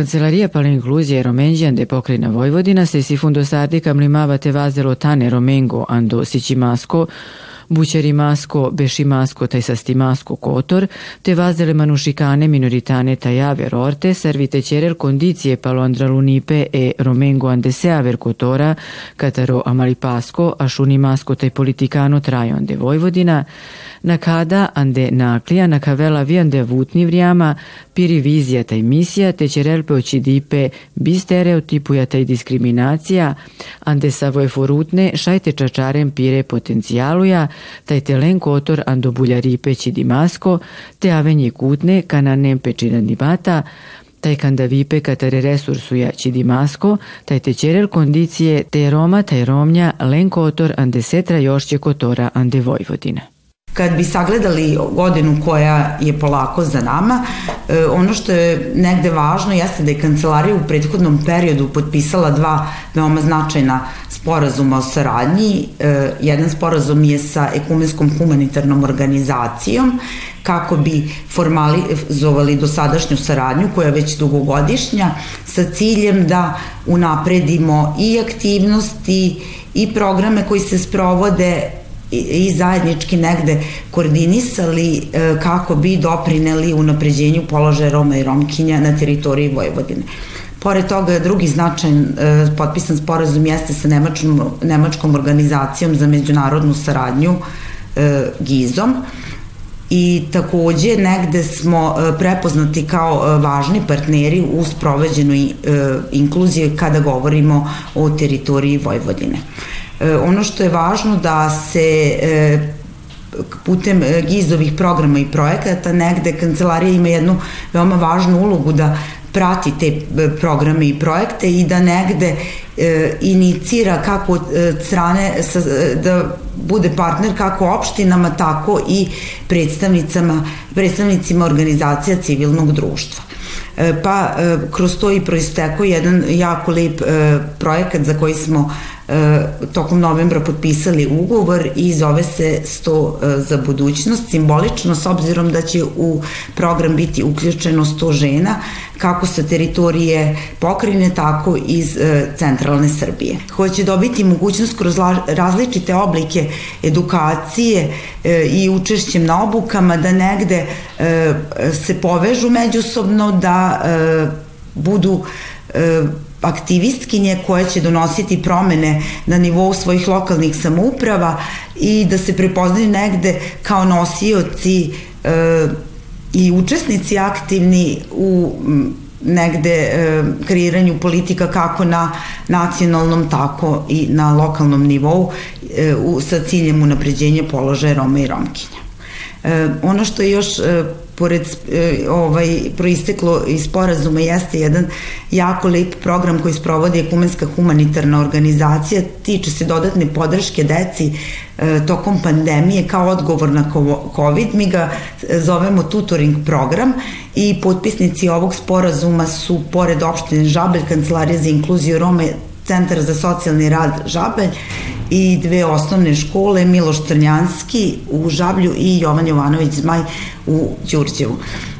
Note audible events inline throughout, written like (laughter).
Kancelarija Palinkluzije Romenđijan de Pokrina Vojvodina se si fundosardi kamlimavate vazelotane Romengo Andosići Masko, Bućeri Masko, Beši Masko, Tajsasti Masko, Kotor, te vazele manušikane minoritane Tajaver Orte, servite cerel condiție palondra lunipe e romengo andeseaver Kotora, Kataro Amalipasko, Ašuni Masko, taj politikano Trajon de Vojvodina, na kada ande naklija na kavela viande piri vizija taj misija, te ćerelpe očidipe bi stereotipuja taj diskriminacija, ande savoj forutne šajte čačarem pire potencijaluja, taj telen kotor ando buljaripe dimasko, te avenje kutne kananem pečina dibata, taj kandavipe katare resursuja dimasko, taj tečerel kondicije te Roma taj Romnja len kotor ande setra jošće kotora ande Vojvodina. Kad bi sagledali godinu koja je polako za nama, e, ono što je negde važno jeste da je kancelarija u prethodnom periodu potpisala dva veoma značajna sporazuma o saradnji. E, jedan sporazum je sa Ekumenskom humanitarnom organizacijom kako bi formalizovali dosadašnju saradnju koja je već dugogodišnja sa ciljem da unapredimo i aktivnosti i programe koji se sprovode i zajednički negde koordinisali e, kako bi doprineli unapređenju položaja Roma i Romkinja na teritoriji Vojvodine. Pored toga, drugi značajan e, potpisan sporazum jeste sa Nemačkom, Nemačkom organizacijom za međunarodnu saradnju e, GIZom i takođe negde smo prepoznati kao važni partneri u sproveđenoj inkluziji kada govorimo o teritoriji Vojvodine. Ono što je važno da se e, putem e, gizovih programa i projekata negde kancelarija ima jednu veoma važnu ulogu da prati te programe i projekte i da negde e, inicira kako od strane sa, da bude partner kako opštinama tako i predstavnicama predstavnicima organizacija civilnog društva. pa kroz to i proistekao jedan jako lep projekat za koji smo E, tokom novembra potpisali ugovor i zove se 100 e, za budućnost, simbolično s obzirom da će u program biti uključeno 100 žena kako sa teritorije pokrine, tako iz e, centralne Srbije. Hoće dobiti mogućnost kroz različite oblike edukacije i učešćem na obukama da negde se povežu međusobno, da budu aktivistkinje koje će donositi promene na nivou svojih lokalnih samouprava i da se prepoznaju negde kao nosioci e, i učesnici aktivni u negde e, kreiranju politika kako na nacionalnom tako i na lokalnom nivou e, u, sa ciljem unapređenja položaja Roma i Romkinja. E, ono što je još e, pored e, ovaj proisteklo iz sporazuma jeste jedan jako lep program koji sprovodi Ekumenska humanitarna organizacija, tiče se dodatne podrške deci e, tokom pandemije kao odgovor na COVID. Mi ga zovemo tutoring program i potpisnici ovog sporazuma su pored opštine Žabelj, Kancelarija za inkluziju Rome, Centar za socijalni rad Žabelj i dve osnovne škole, Miloš Crnjanski u Žablju i Jovan Jovanović Zmaj u Đurđevu.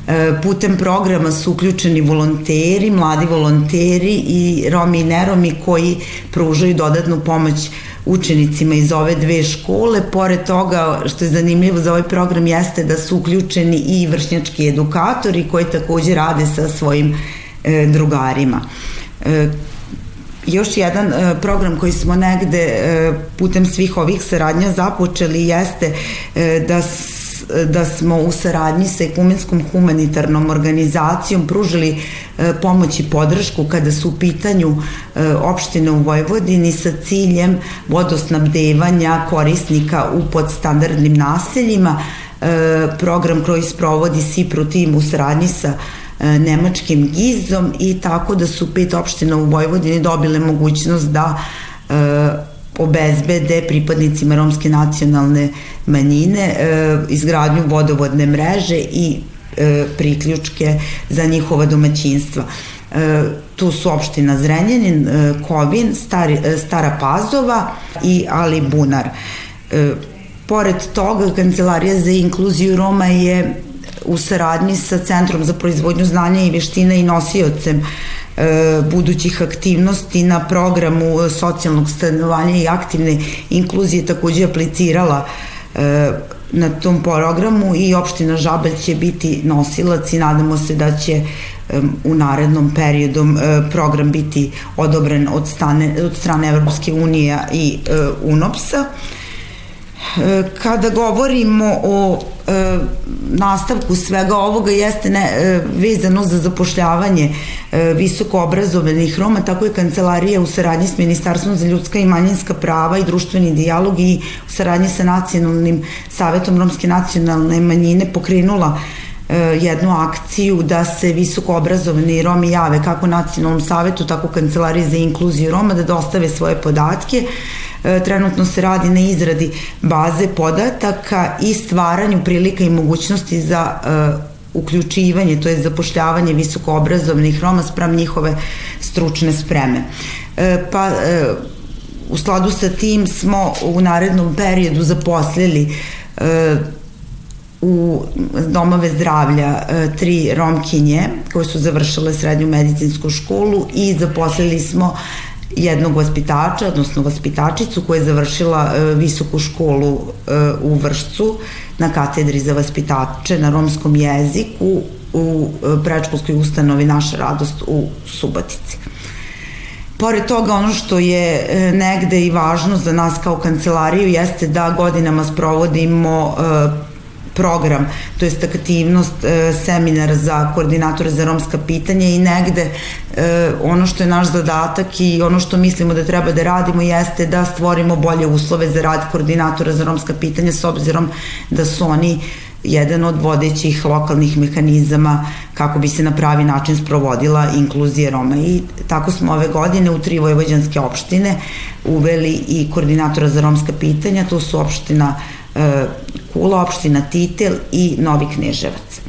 E, putem programa su uključeni volonteri, mladi volonteri i Romi i neromi koji pružaju dodatnu pomoć učenicima iz ove dve škole. Pored toga, što je zanimljivo za ovaj program, jeste da su uključeni i vršnjački edukatori koji takođe rade sa svojim e, drugarima. E, još jedan e, program koji smo negde e, putem svih ovih saradnja započeli jeste e, da da smo u saradnji sa Ekumenskom humanitarnom organizacijom pružili pomoć i podršku kada su u pitanju opštine u Vojvodini sa ciljem vodosnabdevanja korisnika u podstandardnim naseljima. Program koji sprovodi SIPRO tim u saradnji sa nemačkim gizom i tako da su pet opština u Vojvodini dobile mogućnost da e, obezbede pripadnicima romske nacionalne manjine e, izgradnju vodovodne mreže i e, priključke za njihova domaćinstva. E, tu su opština Zrenjanin, e, Kovin, Stari, e, Stara Pazova i Ali Bunar. E, pored toga, Kancelarija za inkluziju Roma je u saradnji sa Centrom za proizvodnju znanja i veština i nosiocem e, budućih aktivnosti na programu socijalnog stanovanja i aktivne inkluzije takođe aplicirala e, na tom programu i opština Žabelj će biti nosilac i nadamo se da će u narednom periodom program biti odobren od, stane, od strane Evropske unije i UNOPS-a. Kada govorimo o e, nastavku svega ovoga jeste ne, e, vezano za zapošljavanje e, visoko obrazovanih Roma, tako je kancelarija u saradnji s Ministarstvom za ljudska i manjinska prava i društveni dijalog i u saradnji sa Nacionalnim savetom Romske nacionalne manjine pokrenula e, jednu akciju da se visoko obrazovani Romi jave kako Nacionalnom savetu, tako Kancelariji za inkluziju Roma da dostave svoje podatke trenutno se radi na izradi baze podataka i stvaranju prilika i mogućnosti za e, uključivanje, to je zapošljavanje visoko obrazovnih Roma sprem njihove stručne spreme. E, pa u skladu sa tim smo u narednom periodu zaposlili u domove zdravlja tri romkinje koje su završile srednju medicinsku školu i zaposlili smo jednog vaspitača, odnosno vaspitačicu koja je završila e, visoku školu e, u Vršcu na katedri za vaspitače na romskom jeziku u e, prečkolskoj ustanovi Naša radost u Subatici. Pored toga, ono što je negde i važno za nas kao kancelariju jeste da godinama sprovodimo program, to je aktivnost e, seminar za koordinatore za romska pitanja i negde e, ono što je naš zadatak i ono što mislimo da treba da radimo jeste da stvorimo bolje uslove za rad koordinatora za romska pitanja s obzirom da su oni jedan od vodećih lokalnih mehanizama kako bi se na pravi način sprovodila inkluzija Roma. I tako smo ove godine u tri vojvođanske opštine uveli i koordinatora za romska pitanja, to su opština Kula, opština Titel i Novi Kneževac.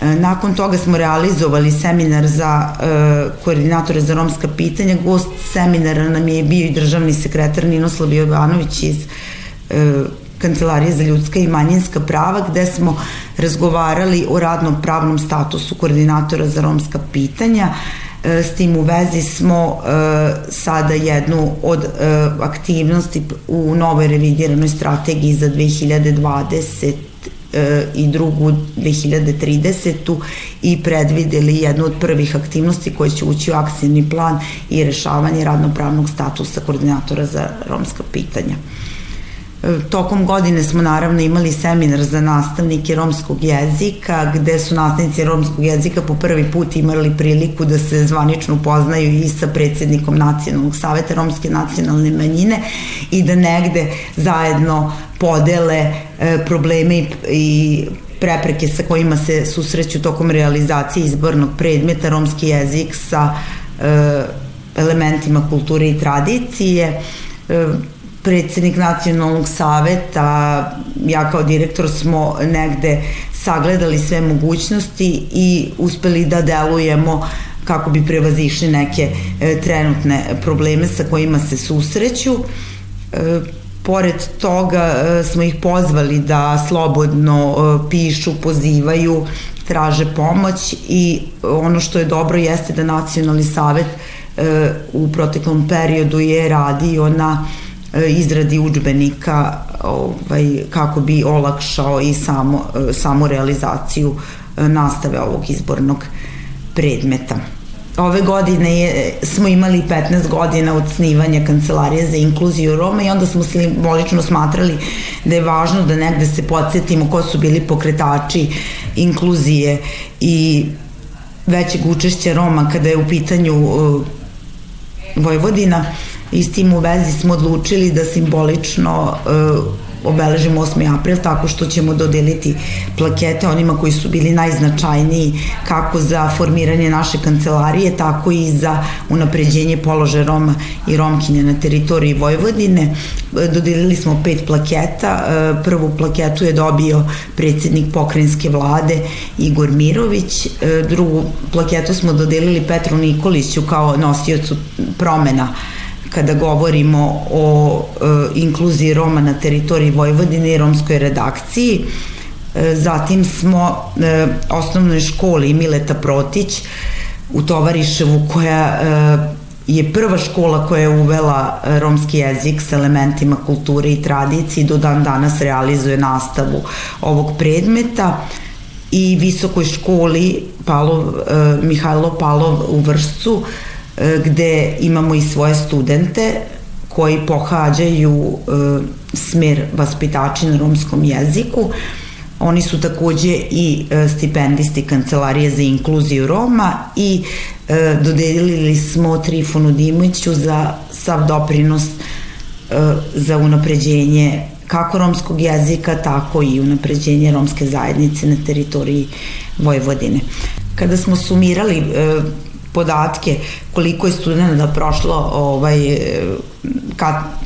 E, nakon toga smo realizovali seminar za e, koordinatore za romska pitanja. Gost seminara nam je bio i državni sekretar Ninoslav Jovanović iz Kancelarije za ljudska i manjinska prava gde smo razgovarali o radnom pravnom statusu koordinatora za romska pitanja. E, s tim u vezi smo e, sada jednu od e, aktivnosti u novoj revidiranoj strategiji za 2020 i drugu 2030. i predvideli jednu od prvih aktivnosti koje će ući u akcijni plan i rešavanje radnopravnog statusa koordinatora za romska pitanja. Tokom godine smo naravno imali seminar za nastavnike romskog jezika, gde su nastavnici romskog jezika po prvi put imali priliku da se zvanično upoznaju i sa predsednikom Nacionalnog saveta romske nacionalne manjine i da negde zajedno podele e, probleme i prepreke sa kojima se susreću tokom realizacije izbornog predmeta romski jezik sa e, elementima kulture i tradicije. E, predsednik nacionalnog saveta, ja kao direktor smo negde sagledali sve mogućnosti i uspeli da delujemo kako bi prevazišli neke e, trenutne probleme sa kojima se susreću. E, pored toga e, smo ih pozvali da slobodno e, pišu, pozivaju, traže pomoć i ono što je dobro jeste da nacionalni savet e, u proteklom periodu je radio na E, izradi učbenika ovaj, kako bi olakšao i samo, e, samo realizaciju e, nastave ovog izbornog predmeta. Ove godine je, smo imali 15 godina od snivanja Kancelarije za inkluziju Roma i onda smo simbolično smatrali da je važno da negde se podsjetimo ko su bili pokretači inkluzije i većeg učešća Roma kada je u pitanju uh, Vojvodina i s tim u vezi smo odlučili da simbolično uh, obeležimo 8. april tako što ćemo dodeliti plakete onima koji su bili najznačajniji kako za formiranje naše kancelarije, tako i za unapređenje položaja Roma i Romkinja na teritoriji Vojvodine. Dodelili smo pet plaketa. E, prvu plaketu je dobio predsednik pokrenjske vlade Igor Mirović. E, drugu plaketu smo dodelili Petru Nikoliću kao nosiocu promena kada govorimo o e, inkluziji Roma na teritoriji Vojvodine i romskoj redakciji. zatim smo osnovnoj školi Mileta Protić u Tovariševu koja je prva škola koja je uvela romski jezik s elementima kulture i tradicije do dan danas realizuje nastavu ovog predmeta i visokoj školi Palov, Mihajlo Palov u Vršcu gde imamo i svoje studente koji pohađaju smer vaspitači na romskom jeziku. Oni su takođe i stipendisti Kancelarije za inkluziju Roma i dodelili smo Trifonu Dimiću za sav doprinos za unapređenje kako romskog jezika, tako i unapređenje romske zajednice na teritoriji Vojvodine. Kada smo sumirali podatke koliko je studenta prošlo ovaj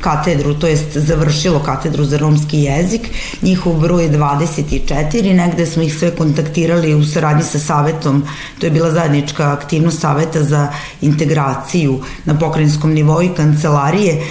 katedru, to jest završilo katedru za romski jezik, njihov broj je 24, negde smo ih sve kontaktirali u saradnji sa savetom, to je bila zajednička aktivnost saveta za integraciju na pokrajinskom nivou i kancelarije,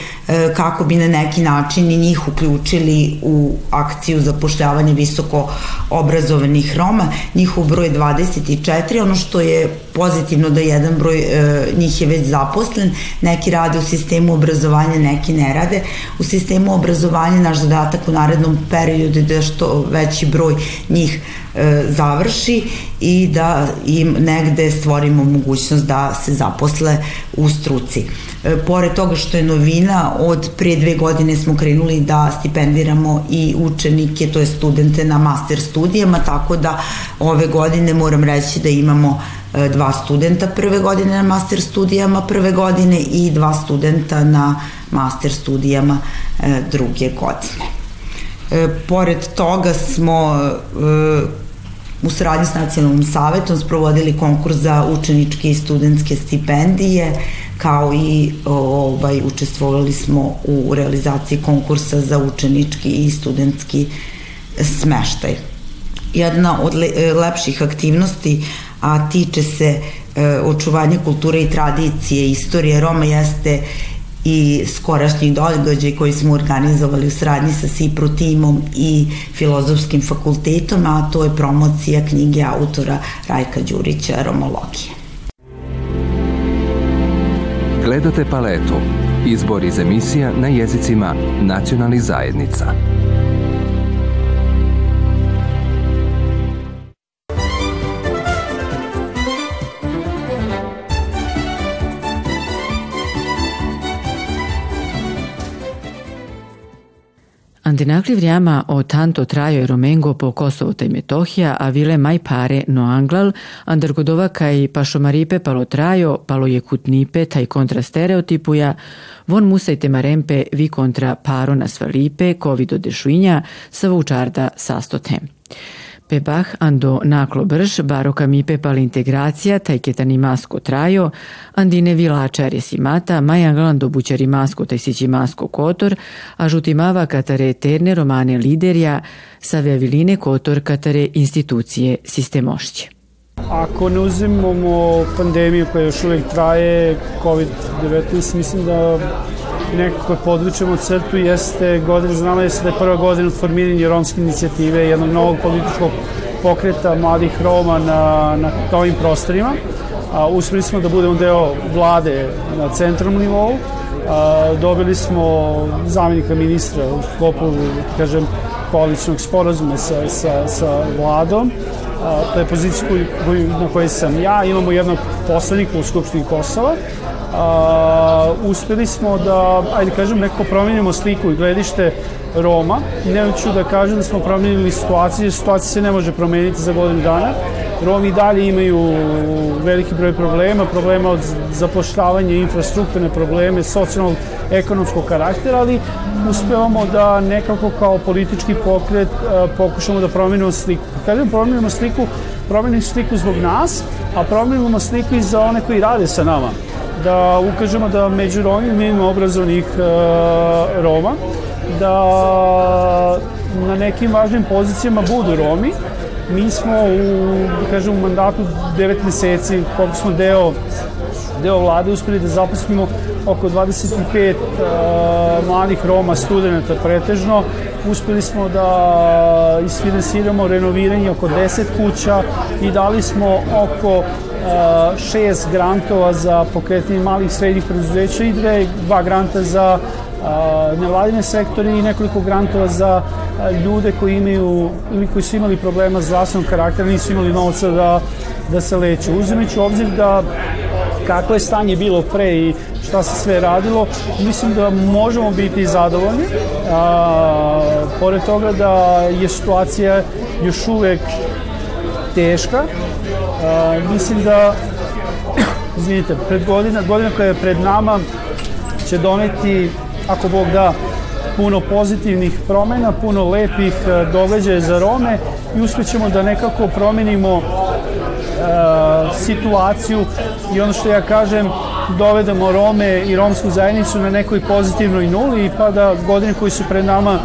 kako bi na neki način i njih uključili u akciju zapošljavanja visoko obrazovanih Roma. Njihov broj je 24, ono što je pozitivno da jedan broj e, njih je već zaposlen, neki rade u sistemu obrazovanja, neki ne rade. U sistemu obrazovanja naš zadatak u narednom periodu je da što veći broj njih e, završi i da im negde stvorimo mogućnost da se zaposle u struci. E, pored toga što je novina, od prije dve godine smo krenuli da stipendiramo i učenike, to je studente na master studijama, tako da ove godine moram reći da imamo e, dva studenta prve godine na master studijama prve godine i dva studenta na master studijama e, druge godine. Pored toga smo u saradnji s Nacionalnom savetom sprovodili konkurs za učeničke i studentske stipendije, kao i ovaj, učestvovali smo u realizaciji konkursa za učenički i studentski smeštaj. Jedna od le, lepših aktivnosti, a tiče se e, očuvanja kulture i tradicije, istorije Roma jeste i skorašnji događaj koji smo organizovali u sradnji sa SIPRO timom i Filozofskim fakultetom, a to je promocija knjige autora Rajka Đurića Romologije. Gledate paletu. Izbor iz emisija na jezicima nacionalnih zajednica. Antinakli vriama o tanto trajo e romengo po Kosovo te Metohija, a vile mai pare no anglal, andargodova kai pašomaripe palo trajo, palo je kutnipe, taj kontra stereotipuja, von musajte marempe vi kontra paro na svalipe, covido dešuinja, savučarda Pebah ando naklo brž, baroka mi pepal integracija, taj ketani masko trajo, andine vilačare simata, majanglando bućari masko taj sići masko kotor, a žutimava katare eterne romane liderja, sa viline kotor katare institucije sistemošće. Ako ne uzimamo pandemiju koja još uvijek traje, COVID-19, mislim da nekako podvučemo crtu jeste godina, znamo jeste da je prva godina od formiranja romske inicijative, jednog novog političkog pokreta mladih Roma na, na ovim prostorima. A, uspeli smo da budemo deo vlade na centralnom nivou. A, dobili smo zamjenika ministra u sklopu, kažem, koaličnog sporazuma sa, sa, sa vladom. A, to je pozicija na kojoj sam ja. Imamo jednog poslanika u Skupštini Kosova a, uspeli smo da, ajde kažem, nekako promenimo sliku i gledište Roma. Ne ću da kažem da smo promenili situaciju, situacija se ne može promeniti za godinu dana. Romi dalje imaju veliki broj problema, problema od zapošljavanja, infrastrukturne probleme, socijalnog, ekonomskog karaktera, ali uspevamo da nekako kao politički pokret pokušamo da promenimo sliku. Kada promenimo sliku, promenimo sliku zbog nas, a promenimo sliku i za one koji rade sa nama da ukažemo da među Romima ima obrazovnih uh, Roma, da na nekim važnim pozicijama budu Romi Mi smo u, da kažem, u mandatu 9 meseci, koliko smo deo deo vlade uspeli da zaposlimo oko 25 uh, mladih Roma, studenta pretežno. Uspeli smo da isfinansiramo renoviranje oko 10 kuća i dali smo oko šest grantova za pokretanje malih srednjih preduzeća i dve, dva granta za uh, nevladine sektore i nekoliko grantova za ljude koji imaju ili koji su imali problema zdravstvenog karaktera, nisu imali novca da, da se leče. Uzimajući obzir da kako je stanje bilo pre i šta se sve radilo, mislim da možemo biti zadovoljni. A, pored toga da je situacija još uvek teška, a, mislim da (clears throat) izvinite, pred godina, godina koja je pred nama će doneti, ako Bog da, puno pozitivnih promena, puno lepih događaja za Rome i uspećemo da nekako promenimo situaciju i ono što ja kažem dovedemo Rome i romsku zajednicu na nekoj pozitivnoj nuli pa da godine koji su pred nama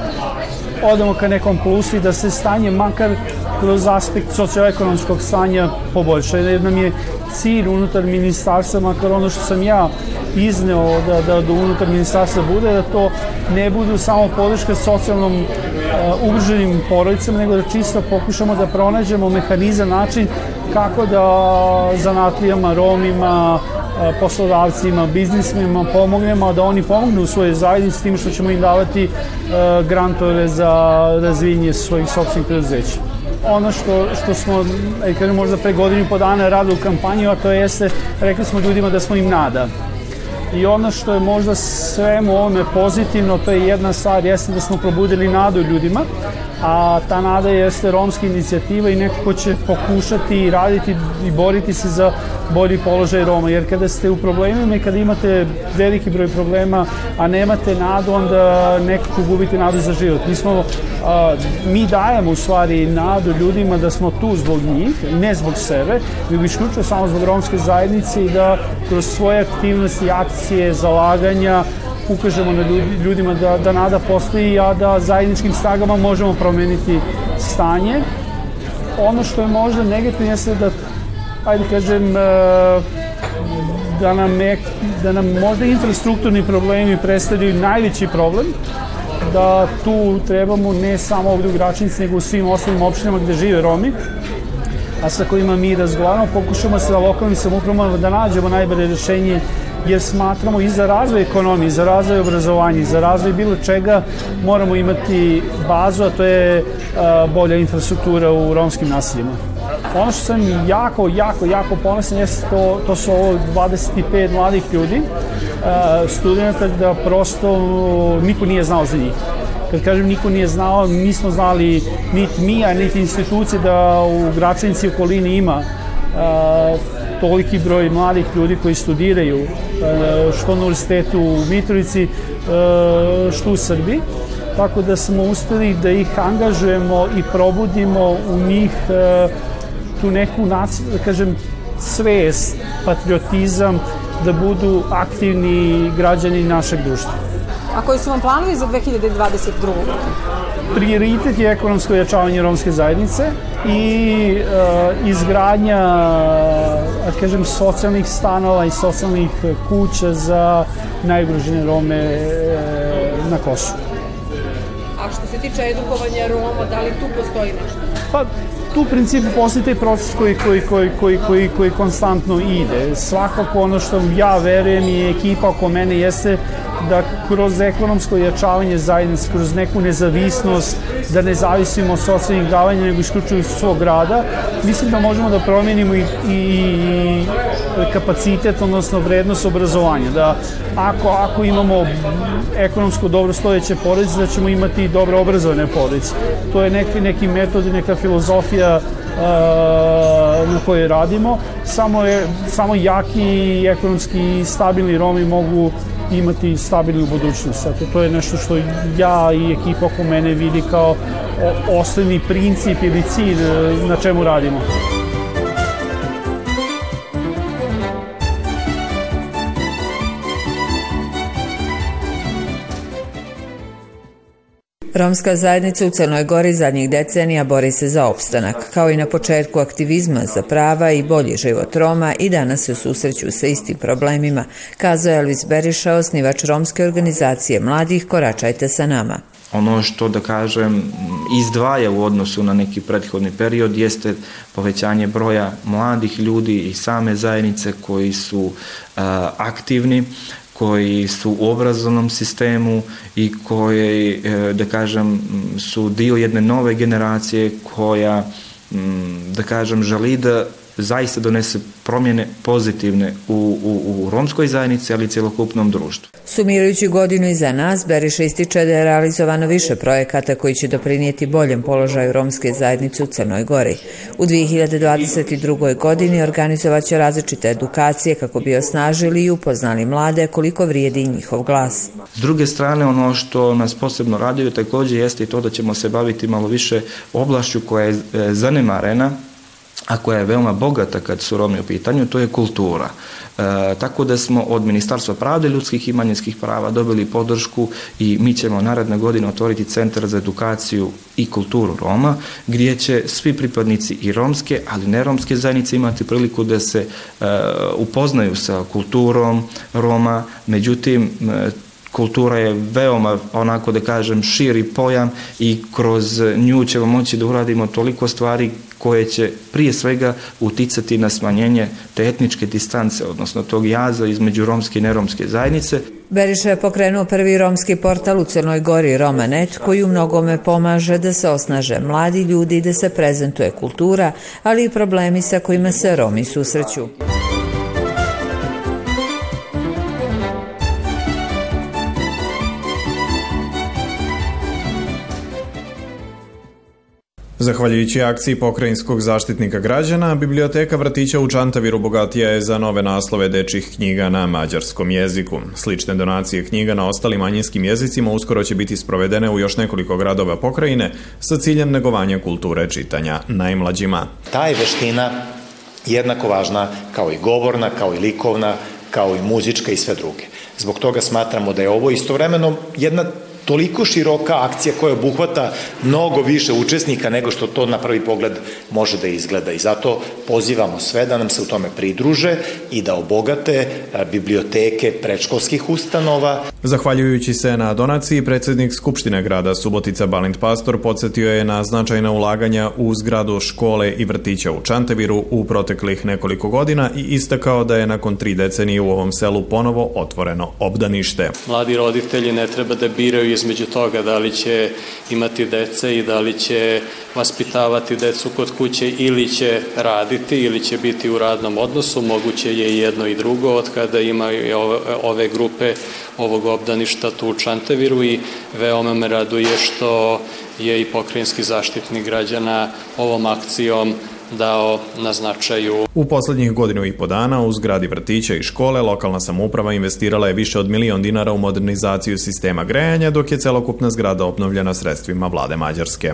odemo ka nekom plusu i da se stanje makar kroz aspekt socioekonomskog stanja poboljša. Jer nam je cilj unutar ministarstva, makar ono što sam ja izneo da, da, da unutar ministarstva bude, da to ne budu samo podrška socijalnom uh, ugroženim porodicama, nego da čisto pokušamo da pronađemo mehanizam, način kako da zanatlijama, Romima, poslodavcima, biznismima pomognemo, da oni pomognu u svojoj zajednici tim što ćemo im davati grantove za razvinje svojih sobstvenih preduzeća. Ono što, što smo, e, kažem, možda pre godinu i po dana radili u kampanju, a to jeste, rekli smo ljudima da smo im nada. I ono što je možda svemu ovome pozitivno, to je jedna stvar, jeste da smo probudili nadu ljudima, a ta nada jeste romska inicijativa i neko ko će pokušati i raditi i boriti se za bolji položaj Roma, jer kada ste u problemima i kada imate veliki broj problema, a nemate nadu, onda nekako gubite nadu za život. Mi, smo, a, mi dajemo u stvari nadu ljudima da smo tu zbog njih, ne zbog sebe, nego isključio samo zbog romske zajednice i da kroz svoje aktivnosti, akcije, zalaganja, ukažemo na ljudima da, da nada postoji, a da zajedničkim snagama možemo promeniti stanje. Ono što je možda negativno jeste da, ajde kažem, e, da nam, da nam možda infrastrukturni problemi predstavljaju najveći problem, da tu trebamo ne samo ovde u Gračnici, nego u svim ostalim opštinama gde žive Romi, a sa kojima mi razgovaramo, pokušamo sa lokalnim samoupravama da nađemo najbolje rešenje jer smatramo i za razvoj ekonomije, za razvoj obrazovanja, za razvoj bilo čega moramo imati bazu, a to je bolja infrastruktura u romskim naseljima. Ono što sam jako, jako, jako ponosan jeste to, to su ovo 25 mladih ljudi, studenta da prosto niko nije znao za njih. Kad kažem niko nije znao, nismo znali niti mi, a niti institucije da u Gračanici okolini ima toliki broj mladih ljudi koji studiraju e, što na univerzitetu u Mitrovici, e, što u Srbiji. Tako da smo uspeli da ih angažujemo i probudimo u njih e, tu neku, da kažem, svest, patriotizam, da budu aktivni građani našeg društva. A koji su vam planovi za 2022. Prioritet je ekonomsko jačavanje romske zajednice i uh, izgradnja, da kažem, socijalnih stanova i socijalnih kuća za najugrožene Rome uh, na Kosovu. A što se tiče edukovanja Roma, da li tu postoji nešto? Pa, tu u principu postoji taj proces koji, koji, koji, koji, koji, koji konstantno ide. Svakako ono što ja verujem i ekipa oko mene jeste da kroz ekonomsko jačavanje zajednice, kroz neku nezavisnost, da ne zavisimo od socijalnih davanja, nego isključuju svog rada, mislim da možemo da promenimo i, i, i kapacitet, odnosno vrednost obrazovanja. Da ako, ako imamo ekonomsko dobro stojeće porodice, da ćemo imati i dobro obrazovane porodice. To je neki, neki metod i neka filozofija na kojoj radimo. Samo, je, samo jaki ekonomski stabilni Romi mogu imati stabilnu budućnost. Eto, to je nešto što ja i ekipa oko mene vidi kao osnovni princip ili cilj e, na čemu radimo. Romska zajednica u Crnoj Gori zadnjih decenija bori se za opstanak. Kao i na početku aktivizma za prava i bolji život Roma i danas se susreću sa istim problemima, kazao Elvis Beriša, osnivač romske organizacije mladih Koračajte sa nama. Ono što, da kažem, izdvaja u odnosu na neki prethodni period jeste povećanje broja mladih ljudi i same zajednice koji su uh, aktivni, koji su u obrazovnom sistemu i koji, e, da kažem, su dio jedne nove generacije koja, da kažem, želi da zaista donese promjene pozitivne u, u, u romskoj zajednici, ali i celokupnom društvu. Sumirajući godinu iza nas, Beriša ističe da je realizovano više projekata koji će doprinijeti boljem položaju romske zajednice u Crnoj Gori. U 2022. godini organizovaće različite edukacije kako bi osnažili i upoznali mlade koliko vrijedi njihov glas. S druge strane, ono što nas posebno raduje takođe jeste i to da ćemo se baviti malo više oblašću koja je e, zanemarena, a koja je veoma bogata kad su Romi u pitanju, to je kultura. E, tako da smo od Ministarstva pravde ljudskih i manjinskih prava dobili podršku i mi ćemo naredne godine otvoriti centar za edukaciju i kulturu Roma, gdje će svi pripadnici i romske, ali ne romske zajednice imati priliku da se e, upoznaju sa kulturom Roma, međutim, e, kultura je veoma, onako da kažem, širi pojam i kroz nju ćemo moći da uradimo toliko stvari koje će prije svega uticati na smanjenje te etničke distance, odnosno tog jaza između romske i neromske zajednice. Beriša je pokrenuo prvi romski portal u Crnoj Gori Romanet, koji u mnogome pomaže da se osnaže mladi ljudi i da se prezentuje kultura, ali i problemi sa kojima se Romi susreću. Zahvaljujući akciji pokrajinskog zaštitnika građana, Biblioteka vrtića u Čantaviru bogatija je za nove naslove dečih knjiga na mađarskom jeziku. Slične donacije knjiga na ostalim manjinskim jezicima uskoro će biti sprovedene u još nekoliko gradova pokrajine sa ciljem negovanja kulture čitanja najmlađima. Ta je veština jednako važna kao i govorna, kao i likovna, kao i muzička i sve druge. Zbog toga smatramo da je ovo istovremeno jedna toliko široka akcija koja obuhvata mnogo više učesnika nego što to na prvi pogled može da izgleda i zato pozivamo sve da nam se u tome pridruže i da obogate biblioteke predškolskih ustanova. Zahvaljujući se na donaciji, predsednik Skupštine grada Subotica Balint Pastor podsjetio je na značajna ulaganja u zgradu škole i vrtića u Čanteviru u proteklih nekoliko godina i istakao da je nakon tri decenije u ovom selu ponovo otvoreno obdanište. Mladi roditelji ne treba da biraju između toga da li će imati dece i da li će vaspitavati decu kod kuće ili će raditi ili će biti u radnom odnosu, moguće je jedno i drugo od kada imaju ove, ove grupe ovog obdaništa tu u Čanteviru i veoma me raduje što je i pokrajinski zaštitnik građana ovom akcijom dao na značaju. U poslednjih godinu i po dana u zgradi vrtića i škole lokalna samouprava investirala je više od milion dinara u modernizaciju sistema grejanja, dok je celokupna zgrada obnovljena sredstvima vlade Mađarske.